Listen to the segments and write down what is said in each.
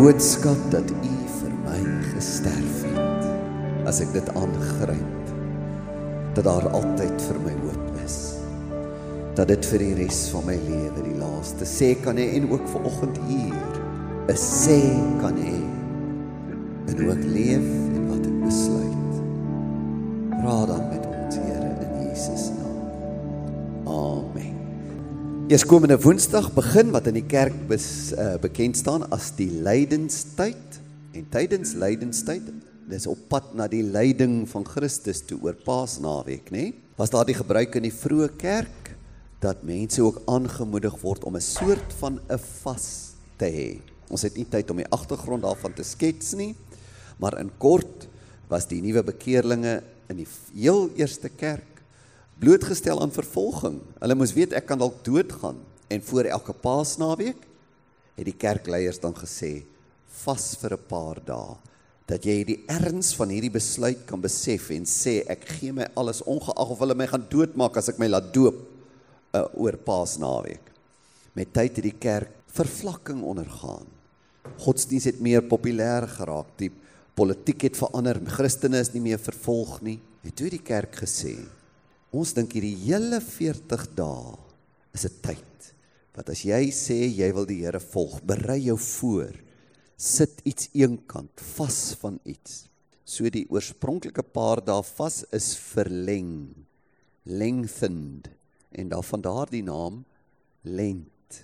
boodskap dat u vir my gesterf het. As ek dit aangryp, dat daar altyd vir my hoop is. Dat dit vir die res van my lewe die laaste sê kan hê en ook vir oggend hier 'n sê kan hê. En ek leef Eerskomende Woensdag begin wat in die kerk bes, uh, bekend staan as die lydenstyd en tydens lydenstyd dis op pad na die lyding van Christus toe oor Paasnaweek, nê? Was daar die gebruik in die vroeë kerk dat mense ook aangemoedig word om 'n soort van 'n vas te hê. Ons het nie tyd om die agtergrond daarvan te skets nie, maar in kort was die nuwe bekeerlinge in die heel eerste kerk blootgestel aan vervolging. Hulle moes weet ek kan dalk doodgaan en voor elke Paasnaweek het die kerkleiers dan gesê vas vir 'n paar dae dat jy die erns van hierdie besluit kan besef en sê ek gee my alles ongeag of hulle my gaan doodmaak as ek my laat doop uh, oor Paasnaweek. Met tyd het die kerk vervlakking ondergaan. Godsdienst het meer populêr geraak. Die politiek het verander. Christene is nie meer vervolg nie. Het toe die kerk gesê, ons dink hierdie hele 40 dae is 'n tyd wat as jy sê jy wil die Here volg, berei jou voor sit iets eenkant vas van iets. So die oorspronklike paar dae vas is verleng, lengthened en daarvan daardie naam lent.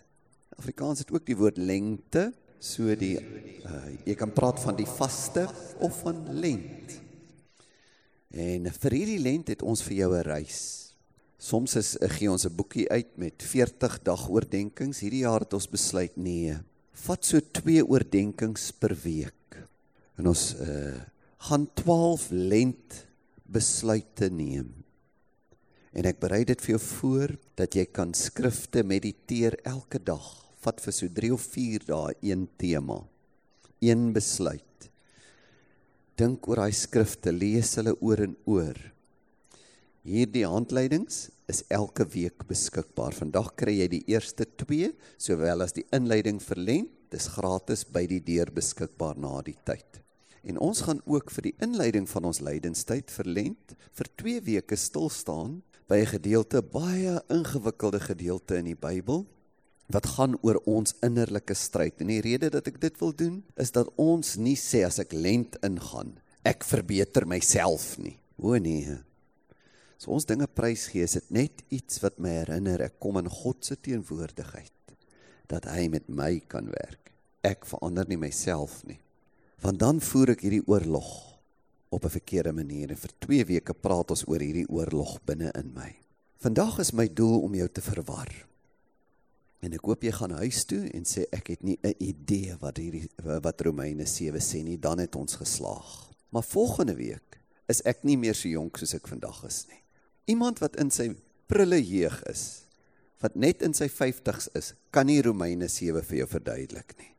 Afrikaans het ook die woord lengte, so die uh, jy kan praat van die vaste of van lent. En vir hierdie lent het ons vir jou 'n reis. Soms is gee ons 'n boekie uit met 40 dag oordeenkings. Hierdie jaar het ons besluit nee, vat so twee oordenkings per week. En ons uh gaan 12 lent besluite neem. En ek berei dit vir jou voor dat jy kan skrifte mediteer elke dag. Vat vir so 3 of 4 dae een tema. Een besluit. Dink oor daai skrifte, lees hulle oor en oor. Hierdie handleidings is elke week beskikbaar. Vandag kry jy die eerste 2 sowel as die inleiding vir Lent. Dis gratis by die deur beskikbaar na die tyd. En ons gaan ook vir die inleiding van ons lydenstyd vir Lent vir 2 weke stil staan by 'n gedeelte baie ingewikkelde gedeelte in die Bybel wat gaan oor ons innerlike stryd. En die rede dat ek dit wil doen is dat ons nie sê as ek Lent ingaan, ek verbeter myself nie. O nee. So ons dinge prys gee, is dit net iets wat my herinner ek kom in God se teenwoordigheid dat hy met my kan werk. Ek verander nie myself nie. Want dan voer ek hierdie oorlog op 'n verkeerde manier en vir 2 weke praat ons oor hierdie oorlog binne in my. Vandag is my doel om jou te verwar. En ek hoop jy gaan huis toe en sê ek het nie 'n idee wat hierdie wat Romeine 7 sê nie, dan het ons geslaag. Maar volgende week is ek nie meer so jonk soos ek vandag is nie. Iemand wat in sy prille jeug is, wat net in sy 50's is, kan nie Romeine 7 vir jou verduidelik nie.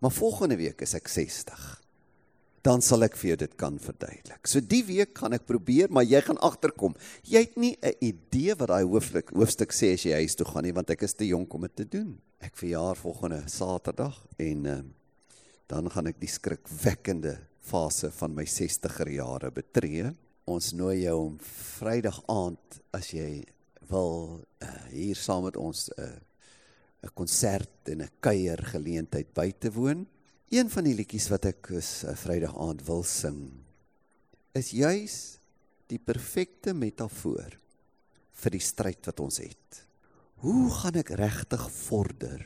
Maar volgende week is ek 60. Dan sal ek vir jou dit kan verduidelik. So die week gaan ek probeer, maar jy gaan agterkom. Jy het nie 'n idee wat daai hoofstuk hoofstuk sê as jy huis toe gaan nie, want ek is te jonk om dit te doen. Ek verjaar volgende Saterdag en uh, dan gaan ek die skrikwekkende fase van my 60er jare betree. Ons nooi jou om Vrydag aand as jy wil uh, hier saam met ons 'n uh, 'n konsert en 'n kuier geleentheid by te woon. Een van die liedjies wat ek is 'n uh, Vrydag aand wil sing is juis die perfekte metafoor vir die stryd wat ons het. Hoe gaan ek regtig vorder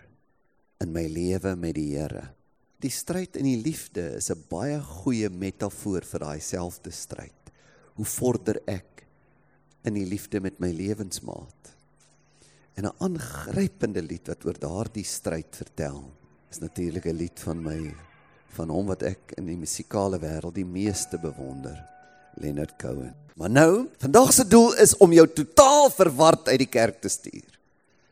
in my lewe met die Here? Die stryd in die liefde is 'n baie goeie metafoor vir daai selfde stryd. Hoe vorder ek in die liefde met my lewensmaat? En 'n aangrypende lied wat oor daardie stryd vertel, is natuurlik 'n lied van my van hom wat ek in die musikale wêreld die meeste bewonder, Leonard Cohen. Maar nou, vandag se doel is om jou totaal verward uit die kerk te stuur.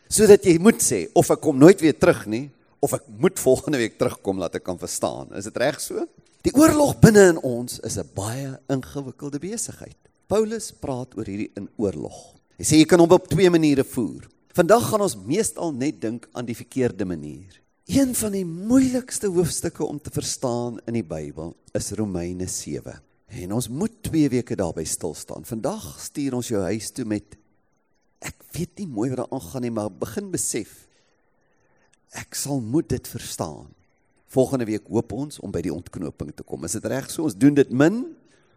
Sodat jy moet sê of ek kom nooit weer terug nie of ek moet volgende week terugkom laat ek kan verstaan. Is dit reg so? Die oorlog binne in ons is 'n baie ingewikkelde besigheid. Paulus praat oor hierdie in oorlog. Hy sê jy kan hom op twee maniere voer. Vandag gaan ons meestal net dink aan die verkeerde manier. Een van die moeilikste hoofstukke om te verstaan in die Bybel is Romeine 7. En ons moet 2 weke daarby stil staan. Vandag stuur ons jou huis toe met ek weet nie mooi wat daar aangaan nie, maar begin besef ek sal moet dit verstaan. Volgende week hoop ons om by die ontknoping te kom. Is dit reg so? Ons doen dit min,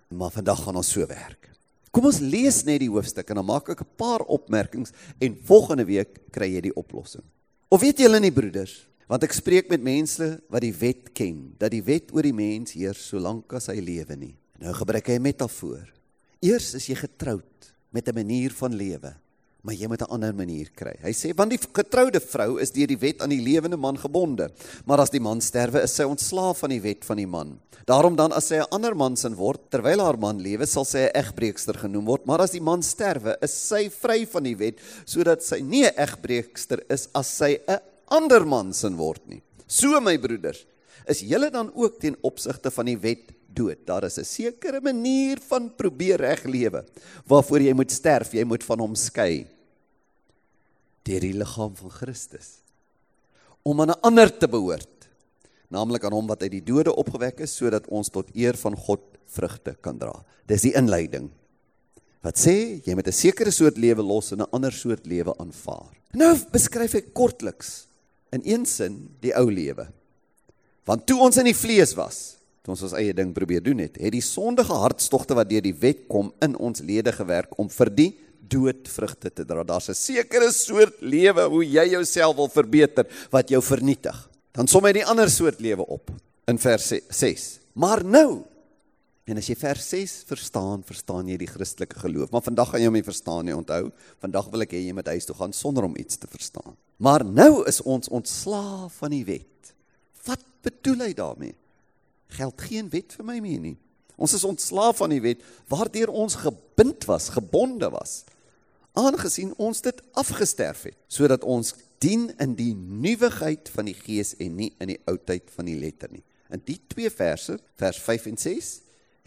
maar vandag gaan ons so werk. Kom ons lees net die hoofstuk en dan maak ek 'n paar opmerkings en volgende week kry jy die oplossing. Of weet julle nie broeders, Want ek spreek met mense wat die wet ken, dat die wet oor die mens heers solank as hy lewe nie. Nou gebruik hy 'n metafoor. Eers is jy getroud met 'n manier van lewe, maar jy moet 'n ander manier kry. Hy sê want die getroude vrou is deur die wet aan die lewende man gebonde, maar as die man sterwe, is sy ontslaaf van die wet van die man. Daarom dan as sy 'n ander man sin word terwyl haar man lewe, sal sy 'n egbreekster genoem word, maar as die man sterwe, is sy vry van die wet, sodat sy nie 'n egbreekster is as sy 'n ander man sin word nie. So my broeders, is julle dan ook ten opsigte van die wet dood. Daar is 'n sekere manier van probeer reg lewe waarvoor jy moet sterf, jy moet van hom skei deur die liggaam van Christus om aan 'n ander te behoort, naamlik aan hom wat uit die dode opgewek is sodat ons tot eer van God vrugte kan dra. Dis die inleiding. Wat sê jy met 'n sekere soort lewe los en 'n ander soort lewe aanvaar. Nou beskryf hy kortliks in een sin die ou lewe. Want toe ons in die vlees was, toe ons ons eie ding probeer doen het, het die sondige hartstogte wat deur die wet kom in ons lede gewerk om vir die dood vrugte te dra. Daar's 'n sekere soort lewe hoe jy jouself wil verbeter wat jou vernietig. Dan som hy die ander soort lewe op in vers 6. Maar nou En as jy vers 6 verstaan, verstaan jy die Christelike geloof. Maar vandag gaan jy hom nie verstaan nie, onthou. Vandag wil ek hê jy moet huis toe gaan sonder om iets te verstaan. Maar nou is ons ontslaaf van die wet. Wat bedoel hy daarmee? Geld geen wet vir my meer nie. Ons is ontslaaf van die wet waardeur ons gebind was, gebonde was. Aangesien ons dit afgesterf het, sodat ons dien in die nuwigheid van die gees en nie in die oudheid van die letter nie. In die twee verse, vers 5 en 6,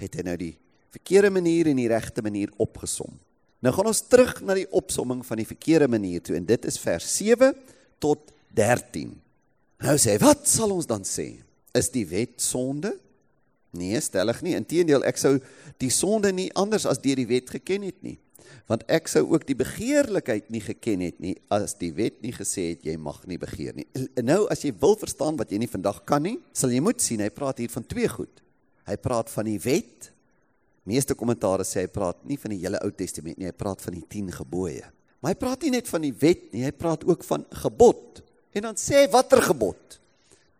het hy nou die verkeerde manier en die regte manier opgesom. Nou gaan ons terug na die opsomming van die verkeerde manier toe en dit is vers 7 tot 13. Nou sê, wat sal ons dan sê? Is die wet sonde? Nee, stellig nie. Inteendeel, ek sou die sonde nie anders as deur die wet geken het nie. Want ek sou ook die begeerlikheid nie geken het nie as die wet nie gesê het jy mag nie begeer nie. Nou as jy wil verstaan wat jy nie vandag kan nie, sal jy moet sien hy praat hier van twee goed. Hy praat van die wet Meeste kommentare sê hy praat nie van die hele Ou Testament nie, hy praat van die 10 gebooie. Maar hy praat nie net van die wet nie, hy praat ook van gebod. En dan sê hy watter gebod?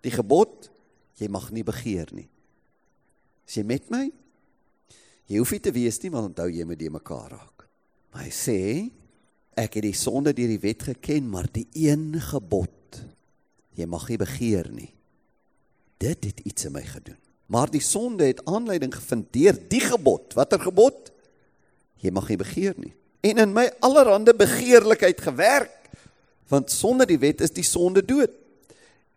Die gebod jy mag nie begeer nie. Is jy met my? Jy hoef nie te wees nie, want onthou jy moet die mekaar raak. Maar hy sê ek het die sonde deur die wet geken, maar die een gebod jy mag nie begeer nie. Dit het iets in my gedoen. Maar die sonde het aanleiding gevind deur die gebod. Watter gebod? Jy mag nie begeer nie. En in my allerhande begeerlikheid gewerk. Want sonder die wet is die sonde dood.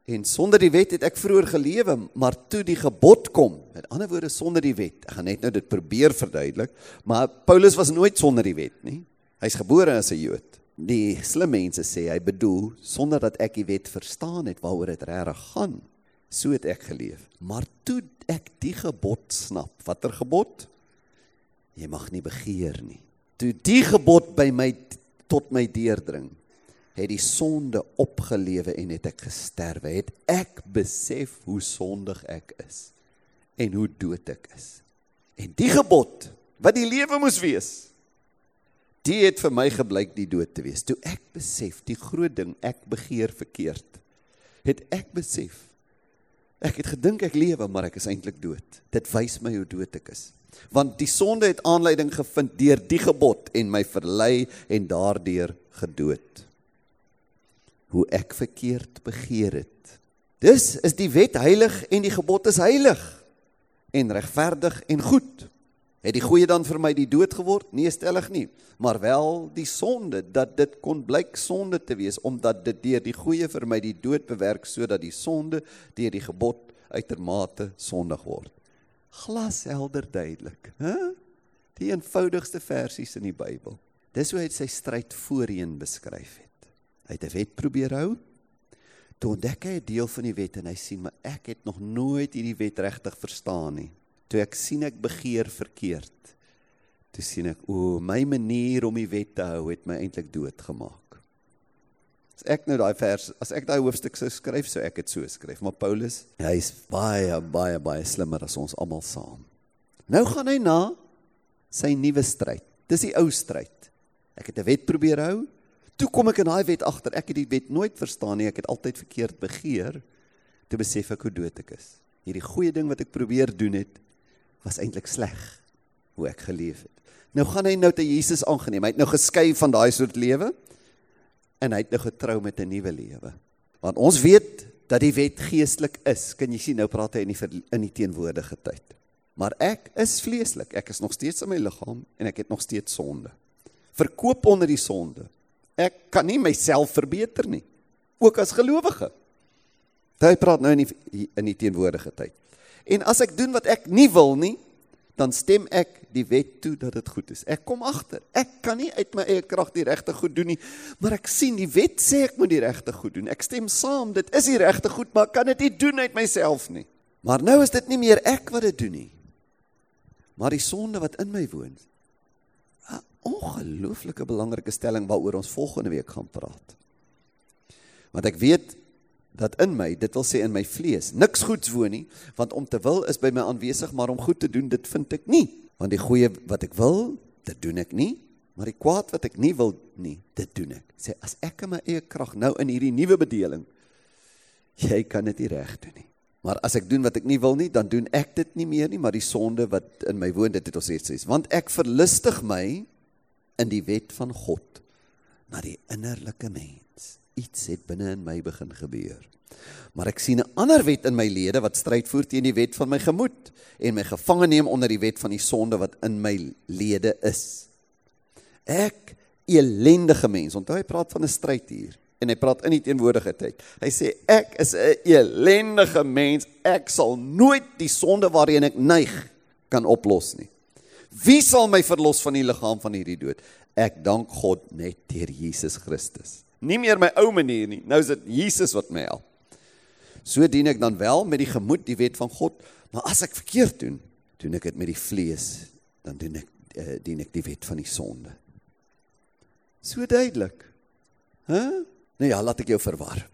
En sonder die wet het ek vroeër gelewe, maar toe die gebod kom, met ander woorde sonder die wet. Ek gaan net nou dit probeer verduidelik, maar Paulus was nooit sonder die wet nie. Hy's gebore as 'n Jood. Die slim mense sê hy bedoel sonder dat ek die wet verstaan het waaroor dit regtig gaan. So het ek geleef. Maar toe ek die gebod snap, watter gebod? Jy mag nie begeer nie. Toe die gebod by my tot my deurdring, het die sonde opgelewe en het ek gesterwe. Het ek besef hoe sondig ek is en hoe dood ek is. En die gebod wat die lewe moes wees, die het vir my gebleik die dood te wees. Toe ek besef die groot ding ek begeer verkeerd, het ek besef Ek het gedink ek lewe, maar ek is eintlik dood. Dit wys my hoe dood ek is. Want die sonde het aanleiding gevind deur die gebod en my verlei en daardeur gedood. Hoe ek verkeerd begeer het. Dis is die wet heilig en die gebod is heilig en regverdig en goed. Het die goeie dan vir my die dood geword? Nee, stellig nie, maar wel die sonde dat dit kon blyk sonde te wees omdat dit deur die goeie vir my die dood bewerk sodat die sonde deur die gebod uitermate sondig word. Glashelder duidelik, hè? Die eenvoudigste versies in die Bybel. Dis hoe hy sy stryd voorheen beskryf het. Hy het 'n wet probeer hou. Toe ontdek hy 'n deel van die wet en hy sien maar ek het nog nooit hierdie wet regtig verstaan nie. Toe ek sien ek begeer verkeerd. Toe sien ek o, my manier om die wet te hou het my eintlik doodgemaak. As ek nou daai vers, as ek daai hoofstuk sou skryf, sou ek dit so skryf, maar Paulus, hy's baie baie baie slimmer as ons almal saam. Nou gaan hy na sy nuwe stryd. Dis die ou stryd. Ek het 'n wet probeer hou. Toe kom ek in daai wet agter. Ek het die wet nooit verstaan nie. Ek het altyd verkeerd begeer. Toe besef ek hoe dood ek is. Hierdie goeie ding wat ek probeer doen het, was eintlik sleg hoe ek geleef het. Nou gaan hy nou te Jesus aangeneem. Hy het nou geskei van daai soort lewe en hy het nou getrou met 'n nuwe lewe. Want ons weet dat die wet geestelik is. Kan jy sien nou praat hy in die in die teenwoordige tyd. Maar ek is vleeslik. Ek is nog steeds in my liggaam en ek het nog steeds sonde. Verkoop onder die sonde. Ek kan nie myself verbeter nie. Ook as gelowige. Hy praat nou in die in die teenwoordige tyd. En as ek doen wat ek nie wil nie, dan stem ek die wet toe dat dit goed is. Ek kom agter. Ek kan nie uit my eie krag die regte goed doen nie, maar ek sien die wet sê ek moet die regte goed doen. Ek stem saam, dit is die regte goed, maar kan dit nie doen uit myself nie. Maar nou is dit nie meer ek wat dit doen nie. Maar die sonde wat in my woon. 'n Ongelooflike belangrike stelling waaroor ons volgende week gaan praat. Want ek weet dat in my, dit wil sê in my vlees, niks goeds woon nie, want om te wil is by my aanwesig, maar om goed te doen, dit vind ek nie. Want die goeie wat ek wil, dit doen ek nie, maar die kwaad wat ek nie wil nie, dit doen ek. Sê as ek in my eie krag nou in hierdie nuwe bedeling, jy kan dit nie reg doen nie. Maar as ek doen wat ek nie wil nie, dan doen ek dit nie meer nie, maar die sonde wat in my woon, dit het ons sê want ek verlustig my in die wet van God na die innerlike mens iets het binne in my begin gebeur. Maar ek sien 'n ander wet in my lede wat stryd voer teen die wet van my gemoed en my gevange neem onder die wet van die sonde wat in my lede is. Ek elendige mens. Onthou hy praat van 'n stryd hier en hy praat in die teenwoordige tyd. Hy sê ek is 'n elendige mens. Ek sal nooit die sonde waarheen ek neig kan oplos nie. Wie sal my verlos van die liggaam van hierdie dood? Ek dank God net deur Jesus Christus. Nie meer my ou manier nie. Nou is dit Jesus wat my help. So dien ek dan wel met die gemoed die wet van God, maar as ek verkeerd doen, doen ek dit met die vlees, dan doen ek uh, dien ek die wet van die sonde. So duidelik. Hæ? Huh? Nou ja, laat ek jou verwar.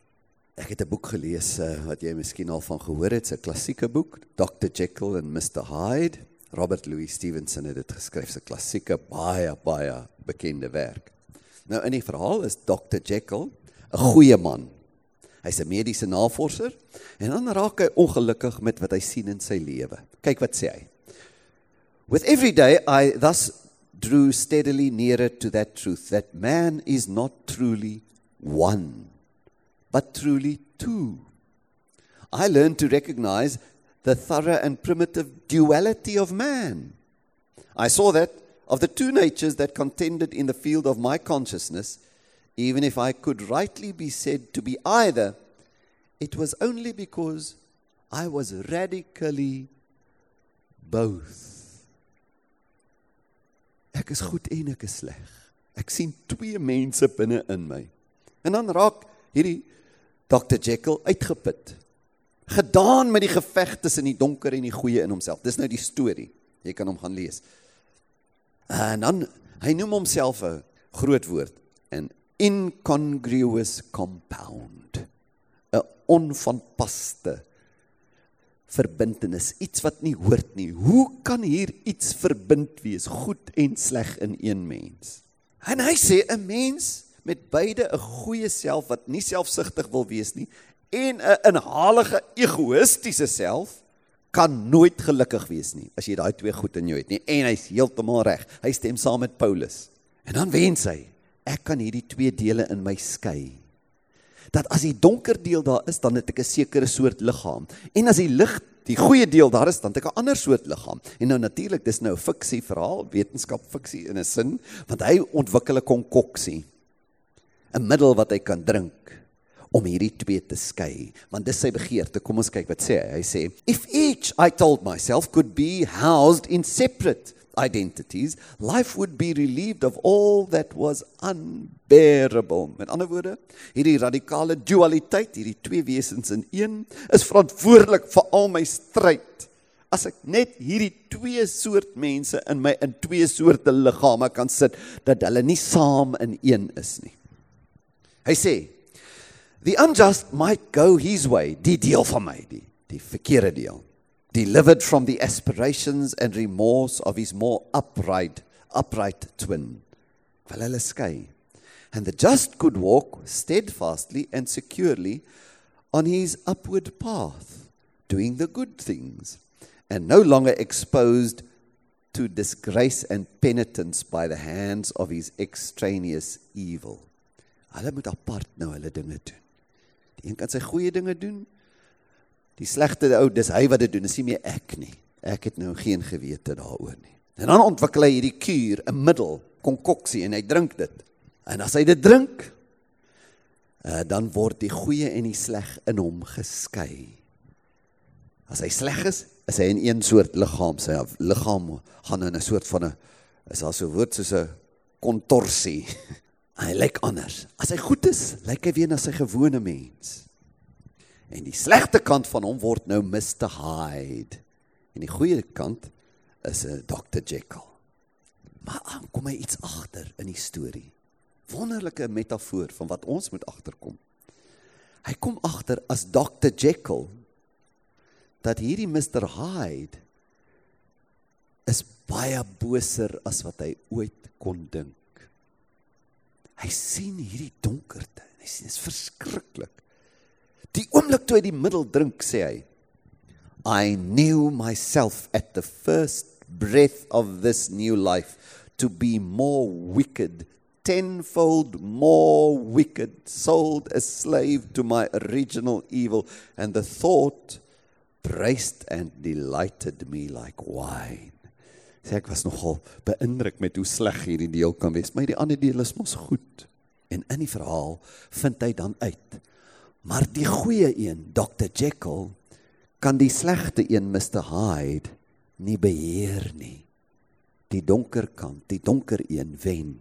Ek het 'n boek gelees uh, wat jy miskien al van gehoor het, 'n klassieke boek, Dr Jekyll and Mr Hyde. Robert Louis Stevenson het dit geskryf, 'n klassieke baie baie bekende werk. Nou in die verhaal is Dr Jekyll 'n goeie man. Hy's 'n mediese navorser en dan raak hy ongelukkig met wat hy sien in sy lewe. Kyk wat sê hy. With every day I thus drew steadily nearer to that truth that man is not truly one but truly two. I learned to recognize the thorough and primitive duality of man. I saw that of the two natures that contended in the field of my consciousness, even if I could rightly be said to be either, it was only because I was radically both. Ek is goed en ek is sleg. Ek sien twee mense binne in my. En dan raak hierdie Dr Jekyll uitgeput. Gedaan met die geveg tussen die donker en die goeie in homself. Dis nou die storie. Jy kan hom gaan lees. En dan hy noem homself 'n groot woord, 'n incongruous compound. 'n onvanpaste verbintenis, iets wat nie hoort nie. Hoe kan hier iets verbind wees, goed en sleg in een mens? En hy sê 'n mens met beide 'n goeie self wat nie selfsugtig wil wees nie en 'n inhalige egoïstiese self kan nooit gelukkig wees nie as jy daai twee goed in jou het nie en hy's heeltemal reg. Hy stem saam met Paulus. En dan wens hy, ek kan hierdie twee dele in my skei. Dat as die donker deel daar is, dan het ek 'n sekere soort liggaam. En as die lig, die goeie deel daar is, dan het ek 'n ander soort liggaam. En nou natuurlik, dis nou 'n fiksie verhaal, wetenskap fiksie in 'n sin, want hy ontwikkel 'n konkoksie. 'n Middel wat hy kan drink om hierdie twee te skei want dis sy begeerte kom ons kyk wat sê hy hy sê if each i told myself could be housed in separate identities, life would be relieved of all that was unbearable. Met ander woorde, hierdie radikale dualiteit, hierdie twee wesens in een, is verantwoordelik vir al my stryd. As ek net hierdie twee soort mense in my in twee soorte liggame kan sit dat hulle nie saam in een is nie. Hy sê, "The unjust might go his way, die deel van my, die die verkeerde deel." delivered from the aspirations and remorse of his more upright upright twin. Skei? And the just could walk steadfastly and securely on his upward path doing the good things and no longer exposed to disgrace and penitence by the hands of his extraneous evil. Hulle moet apart nou hulle dinge doen een kan sy goeie dinge doen Die slegte ou, dis hy wat dit doen, dis nie meer ek nie. Ek het nou geen gewete daaroor nie. En dan ontwikkel hy hierdie kuur, 'n middel, konkoksie en hy drink dit. En as hy dit drink, uh, dan word die goeie en die sleg in hom geskei. As hy sleg is, is hy in een soort liggaam, sy liggaam gaan in 'n soort van 'n is daar so 'n woord soos 'n kontorsie. hy lyk anders. As hy goed is, lyk hy weer na sy gewone mens. En die slegte kant van hom word nou Mr Hyde. En die goeie kant is 'n Dr Jekyll. Maar aan kom hy iets agter in die storie. Wonderlike metafoor van wat ons moet agterkom. Hy kom agter as Dr Jekyll dat hierdie Mr Hyde is baie boser as wat hy ooit kon dink. Hy sien hierdie donkerte. Hy sien dit is verskriklik. Die oomblik toe hy die middel drink, sê hy, I knew myself at the first breath of this new life to be more wicked, tenfold more wicked, sold a slave to my original evil, and the thought braced and delighted me like wine. Sê ek was nogal beïndruk met hoe sleg hierdie deel kan wees, maar die ander deel is mos goed. En in die verhaal vind hy dan uit Maar die goeie een, Dr Jekyll, kan die slegte een, Mr Hyde, nie beheer nie. Die donker kant, die donker een wen.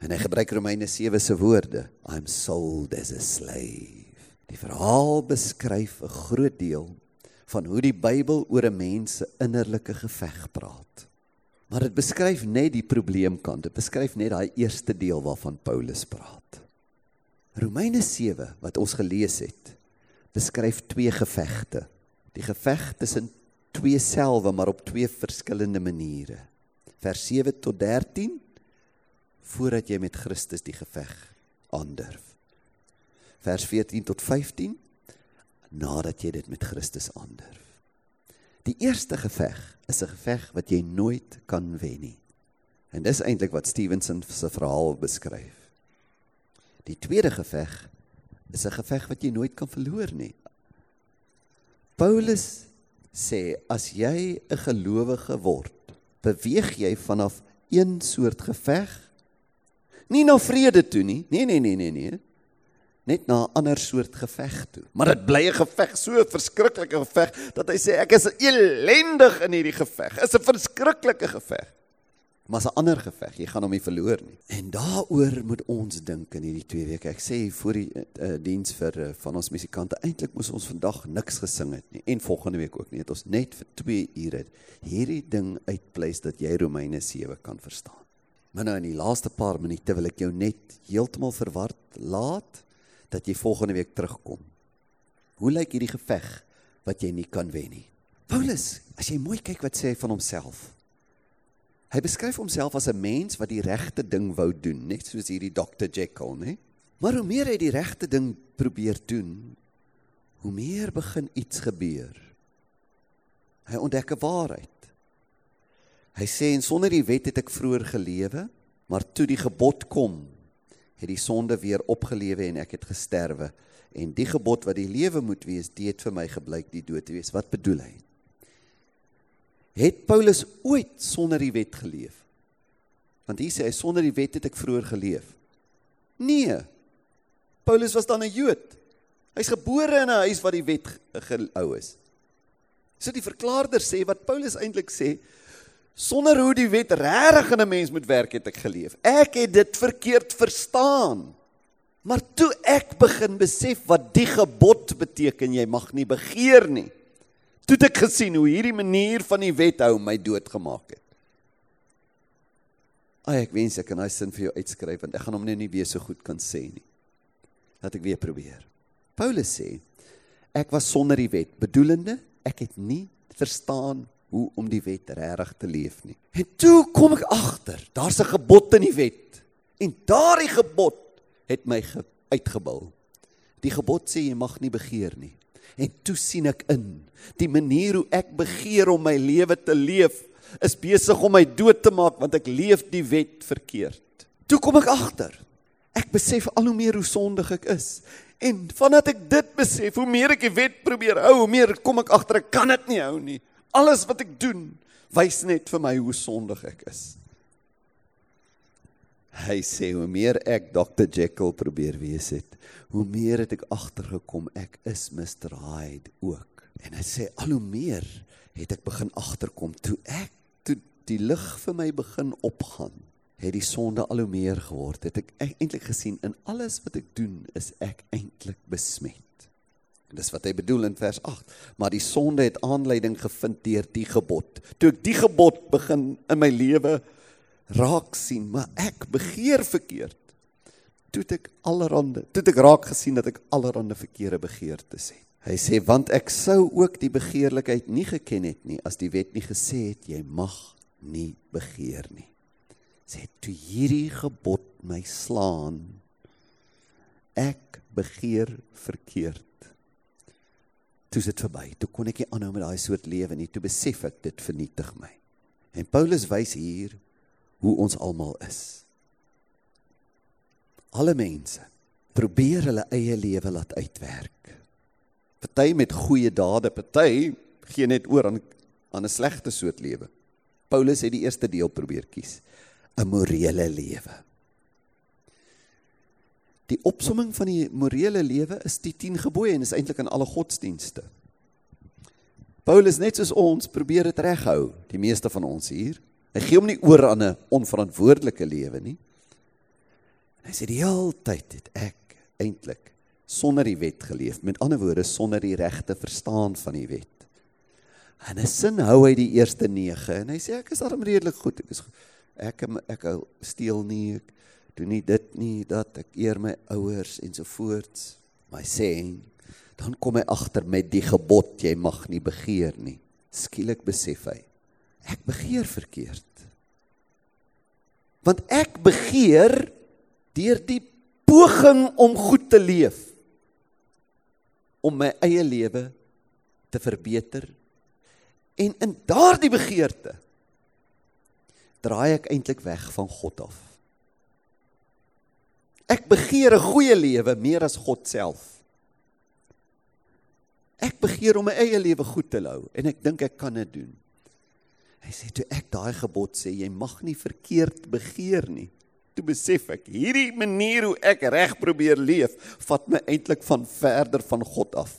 En hy gebruik Romeine 7 se woorde, I'm sold as a slave. Die verhaal beskryf 'n groot deel van hoe die Bybel oor 'n mens se innerlike geveg praat. Maar dit beskryf net die probleemkant. Dit beskryf net daai eerste deel waarvan Paulus praat. Romeine 7 wat ons gelees het, beskryf twee gevegte. Die geveg tussen twee selwe maar op twee verskillende maniere. Vers 7 tot 13 voordat jy met Christus die geveg aandurf. Vers 14 tot 15 nadat jy dit met Christus aandurf. Die eerste geveg is 'n geveg wat jy nooit kan wen nie. En dis eintlik wat Stevenson se verhaal beskryf. Die tweede geveg is 'n geveg wat jy nooit kan verloor nie. Paulus sê as jy 'n gelowige word, beweeg jy vanaf een soort geveg nie na vrede toe nie. Nee nee nee nee nee. Net na 'n ander soort geveg toe. Maar dit bly 'n geveg, so 'n verskriklike geveg dat hy sê ek is elendig in hierdie geveg. Is 'n verskriklike geveg maar 'n ander geveg. Jy gaan hom nie verloor nie. En daaroor moet ons dink in hierdie 2 weke. Ek sê voor die uh, diens vir uh, van ons musikante, eintlik moes ons vandag niks gesing het nie en volgende week ook nie. Het ons net vir 2 ure hierdie ding uitpleis dat jy Romeine 7 kan verstaan. Maar nou in die laaste paar minute wil ek jou net heeltemal verward laat dat jy volgende week terugkom. Hoe lyk hierdie geveg wat jy nie kan wen nie? Paulus, as jy mooi kyk wat sê hy van homself. Hy beskryf homself as 'n mens wat die regte ding wou doen, net soos hierdie Dr Jekyll, né? Maar hoe meer hy die regte ding probeer doen, hoe meer begin iets gebeur. Hy ontdek 'n waarheid. Hy sê en sonder die wet het ek vroeër gelewe, maar toe die gebod kom, het die sonde weer opgelewe en ek het gesterwe. En die gebod wat die lewe moet wees, dit het vir my gebleik die dood te wees. Wat bedoel hy? Het Paulus ooit sonder die wet geleef? Want hier sê hy sonder die wet het ek vroeër geleef. Nee. Paulus was dan 'n Jood. Hy's gebore in 'n huis wat die wet gehou is. So die verklaarder sê wat Paulus eintlik sê, Sonder hoe die wet regtig in 'n mens moet werk het ek geleef. Ek het dit verkeerd verstaan. Maar toe ek begin besef wat die gebod beteken, jy mag nie begeer nie. Toe het ek gesien hoe hierdie manier van die wet hou my doodgemaak het. Ag ek wens ek kan daai sin vir jou uitskryf want ek gaan hom nou nie weer so goed kan sê nie. Laat ek weer probeer. Paulus sê ek was sonder die wet, bedoelende ek het nie verstaan hoe om die wet regtig te leef nie. En toe kom ek agter, daar's 'n gebod in die wet. En daardie gebod het my uitgebul. Die gebod sê jy mag nie begeer nie. En toe sien ek in die manier hoe ek begeer om my lewe te leef is besig om my dood te maak want ek leef die wet verkeerd. Toe kom ek agter. Ek besef al hoe meer hoe sondig ek is. En vandat ek dit besef, hoe meer ek die wet probeer hou, hoe meer kom ek agter ek kan dit nie hou nie. Alles wat ek doen wys net vir my hoe sondig ek is. Hy sê hoe meer ek Dr Jekyll probeer wees het, hoe meer het ek agtergekom ek is Mr Hyde ook. En hy sê al hoe meer het ek begin agterkom toe ek toe die lig vir my begin opgaan, het die sonde al hoe meer geword. Het ek eintlik gesien in alles wat ek doen is ek eintlik besmet. En dis wat hy bedoel in vers 8. Maar die sonde het aanleiding gevind deur die gebod. Toe ek die gebod begin in my lewe raak sien, maar ek begeer verkeerd. Toe ek allerhande, toe ek raak gesien dat ek allerhande verkeerde begeertes het. Hy sê want ek sou ook die begeerlikheid nie geken het nie as die wet nie gesê het jy mag nie begeer nie. Sê toe hierdie gebod my slaan ek begeer verkeerd toe dit verby. Toe kon ek nie aanhou met daai soort lewe nie. Toe besef ek dit vernietig my. En Paulus wys hier hoe ons almal is. Alle mense probeer hulle eie lewe laat uitwerk. Party met goeie dade, party gee net oor aan aan 'n slegte soort lewe. Paulus het die eerste deel probeer kies, 'n morele lewe. Die opsomming van die morele lewe is die 10 gebooie en is eintlik in alle godsdienste. Paulus net soos ons probeer dit reghou, die meeste van ons hier. Hy gee hom nie oor aan 'n onverantwoordelike lewe nie. Hy sê die hele tyd het ek eintlik sonder die wet geleef, met ander woorde sonder die regte verstaan van die wet. En 'n sin hou hy die eerste 9 en hy sê ek is darem redelik goed. Ek is ek ek, ek steel nie ek doen nie dit nie dat ek eer my ouers ensovoorts my sê dan kom hy agter met die gebod jy mag nie begeer nie. Skielik besef hy ek begeer verkeerd. Want ek begeer deur die poging om goed te leef om my eie lewe te verbeter. En in daardie begeerte draai ek eintlik weg van God af Ek begeer 'n goeie lewe meer as God self. Ek begeer om my eie lewe goed te hou en ek dink ek kan dit doen. Hy sê toe ek daai gebod sê jy mag nie verkeerd begeer nie. Toe besef ek hierdie manier hoe ek reg probeer leef vat my eintlik van verder van God af.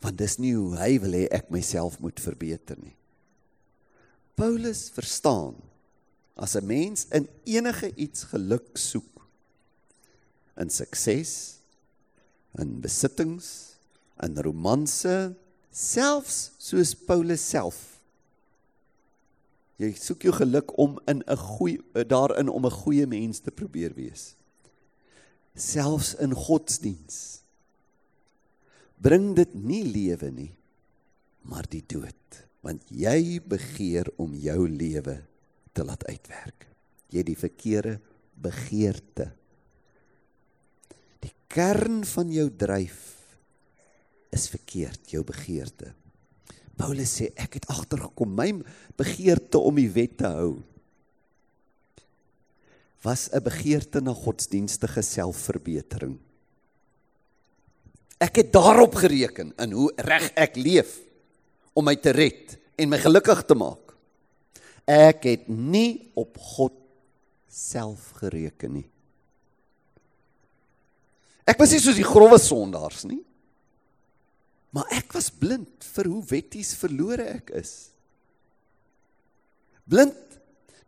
Want dis nie hoe hy wil hê ek myself moet verbeter nie. Paulus verstaan as 'n mens in enige iets geluk soek in sukses in besittings in romanse selfs soos Paulus self. Jy soek jou geluk om in 'n goeie daarin om 'n goeie mens te probeer wees. Selfs in godsdiens bring dit nie lewe nie maar die dood. Want jy begeer om jou lewe te laat uitwerk. Jy die verkeerde begeerte. Die kern van jou dryf is verkeerd, jou begeerte. Paulus sê ek het agtergekom my begeerte om die wet te hou was 'n begeerte na godsdienstige selfverbetering. Ek het daarop gereken in hoe reg ek leef om my te red en my gelukkig te maak. Ek het nie op God self gereken nie. Ek was nie soos die grouwe sondaars nie. Maar ek was blind vir hoe wetties verlore ek is. Blind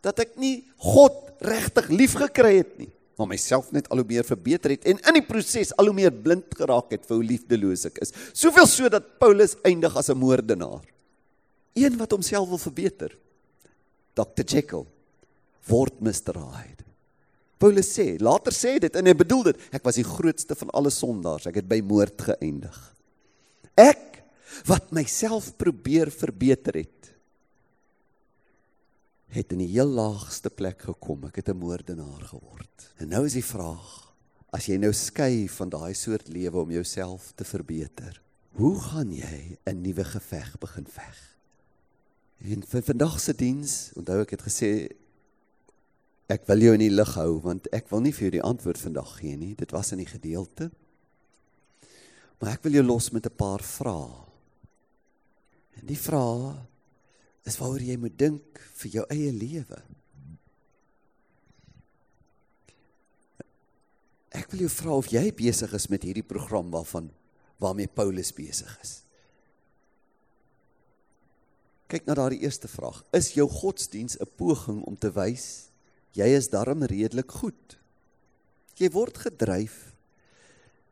dat ek nie God regtig lief gekry het nie, maar myself net al hoe meer verbeter het en in die proses al hoe meer blind geraak het vir hoe liefdeloos ek is. Soveel so dat Paulus eindig as 'n moordenaar. Een wat homself wil verbeter. Dr. Jekyll word Mr. Hyde. Paulus sê, later sê dit en hy bedoel dit, ek was die grootste van alle sondaars, ek het by moord geëindig. Ek wat myself probeer verbeter het, het in die heel laagste plek gekom. Ek het 'n moordenaar geword. En nou is die vraag, as jy nou skei van daai soort lewe om jouself te verbeter, hoe gaan jy 'n nuwe geveg begin veg? En vir vandag se diens, onthou ek het gesê ek wil jou in die lig hou want ek wil nie vir jou die antwoord vandag gee nie. Dit was in die gedeelte. Maar ek wil jou los met 'n paar vrae. En die vrae is waaroor jy moet dink vir jou eie lewe. Ek wil jou vra of jy besig is met hierdie program waarvan waarmee Paulus besig is. Kyk na daardie eerste vraag. Is jou godsdiens 'n poging om te wys jy is darm redelik goed. Jy word gedryf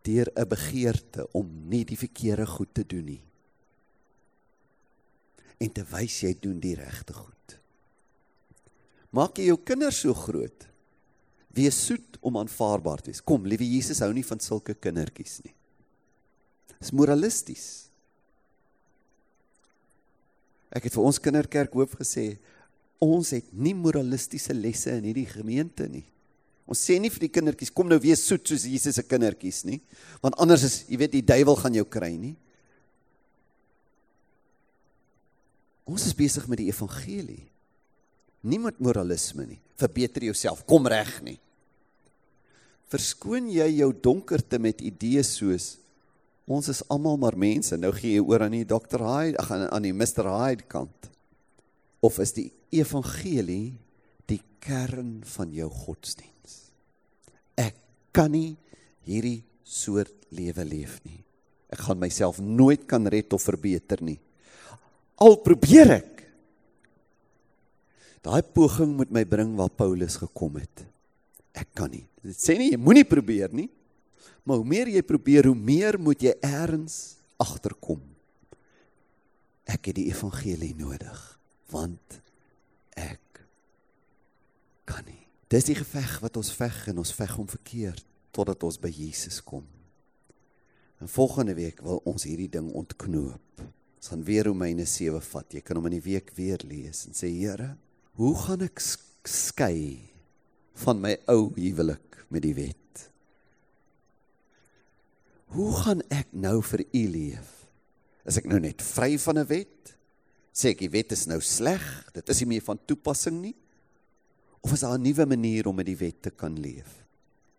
deur 'n begeerte om nie die verkeerde goed te doen nie. En te wys jy doen die regte goed. Maak jy jou kinders so groot. Wees soet om aanvaarbaar te wees. Kom, liewe Jesus hou nie van sulke kindertjies nie. Dis moralisties. Ek het vir ons kinderkerk hoof gesê, ons het nie moralistiese lesse in hierdie gemeente nie. Ons sê nie vir die kindertjies kom nou wees soet soos Jesus se kindertjies nie, want anders is, jy weet, die duiwel gaan jou kry nie. Ons is besig met die evangelie. Nie met moralisme nie. Verbeter jouself, kom reg nie. Verskoon jy jou donkerte met idees soos ons is almal maar mense. Nou gee jy oor aan die Dr. Hyde, ag aan die Mr. Hyde kant. Of is die evangelie die kern van jou godsdiens. Ek kan nie hierdie soort lewe leef nie. Ek gaan myself nooit kan red of verbeter nie. Al probeer ek. Daai poging moet my bring waar Paulus gekom het. Ek kan nie. Dit sê nie jy moenie probeer nie. Maar hoe meer jy probeer, hoe meer moet jy eers agterkom. Ek het die evangelie nodig want ek kan nie. Dis die geveg wat ons veg en ons veg om verkeerd totdat ons by Jesus kom. En volgende week wil ons hierdie ding ontknoop. Ons gaan weer Romeine 7 vat. Jy kan hom in die week weer lees en sê Here, hoe gaan ek skei van my ou huwelik met die wet? Hoe gaan ek nou vir U leef? Is ek nou net vry van 'n wet? sê ek die wet is nou sleg, dit is nie meer van toepassing nie? Of is daar 'n nuwe manier om met die wet te kan leef?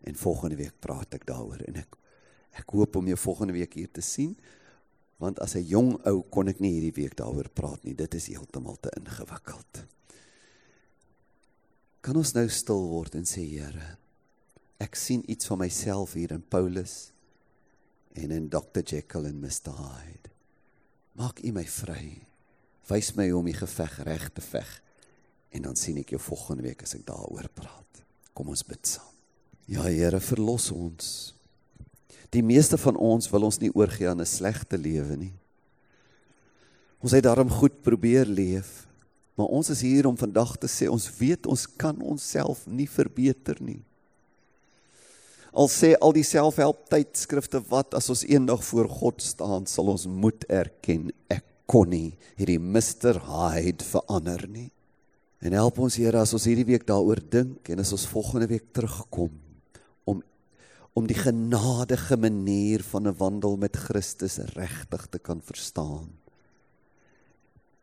En volgende week praat ek daaroor en ek ek hoop om jou volgende week hier te sien. Want as 'n jong ou kon ek nie hierdie week daaroor praat nie. Dit is heeltemal te ingewikkeld. Kan ons nou stil word en sê Here, ek sien iets van myself hier in Paulus en in Dr Jekyll en Mr Hyde. Maak U my vry wys my hoe om die geveg reg te veg. En dan sien ek jou volgende week as ek daaroor praat. Kom ons bid saam. Ja Here, verlos ons. Die meeste van ons wil ons nie oorgee aan 'n slegte lewe nie. Ons het daarom goed probeer leef, maar ons is hier om vandag te sê ons weet ons kan onsself nie verbeter nie. Al sê al die selfhelp tydskrifte wat as ons eendag voor God staan, sal ons moet erken ek kon nie hierdie Mr Hyde verander nie. En help ons Here as ons hierdie week daaroor dink en as ons volgende week terugkom om om die genadige manier van 'n wandel met Christus regtig te kan verstaan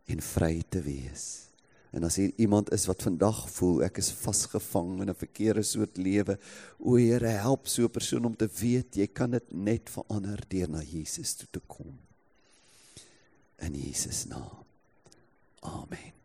en vry te wees. En as hier iemand is wat vandag voel ek is vasgevang in 'n verkeerde soort lewe, o Here, help so 'n persoon om te weet jy kan dit net verander deur na Jesus toe te kom in Jesus naam. Amen.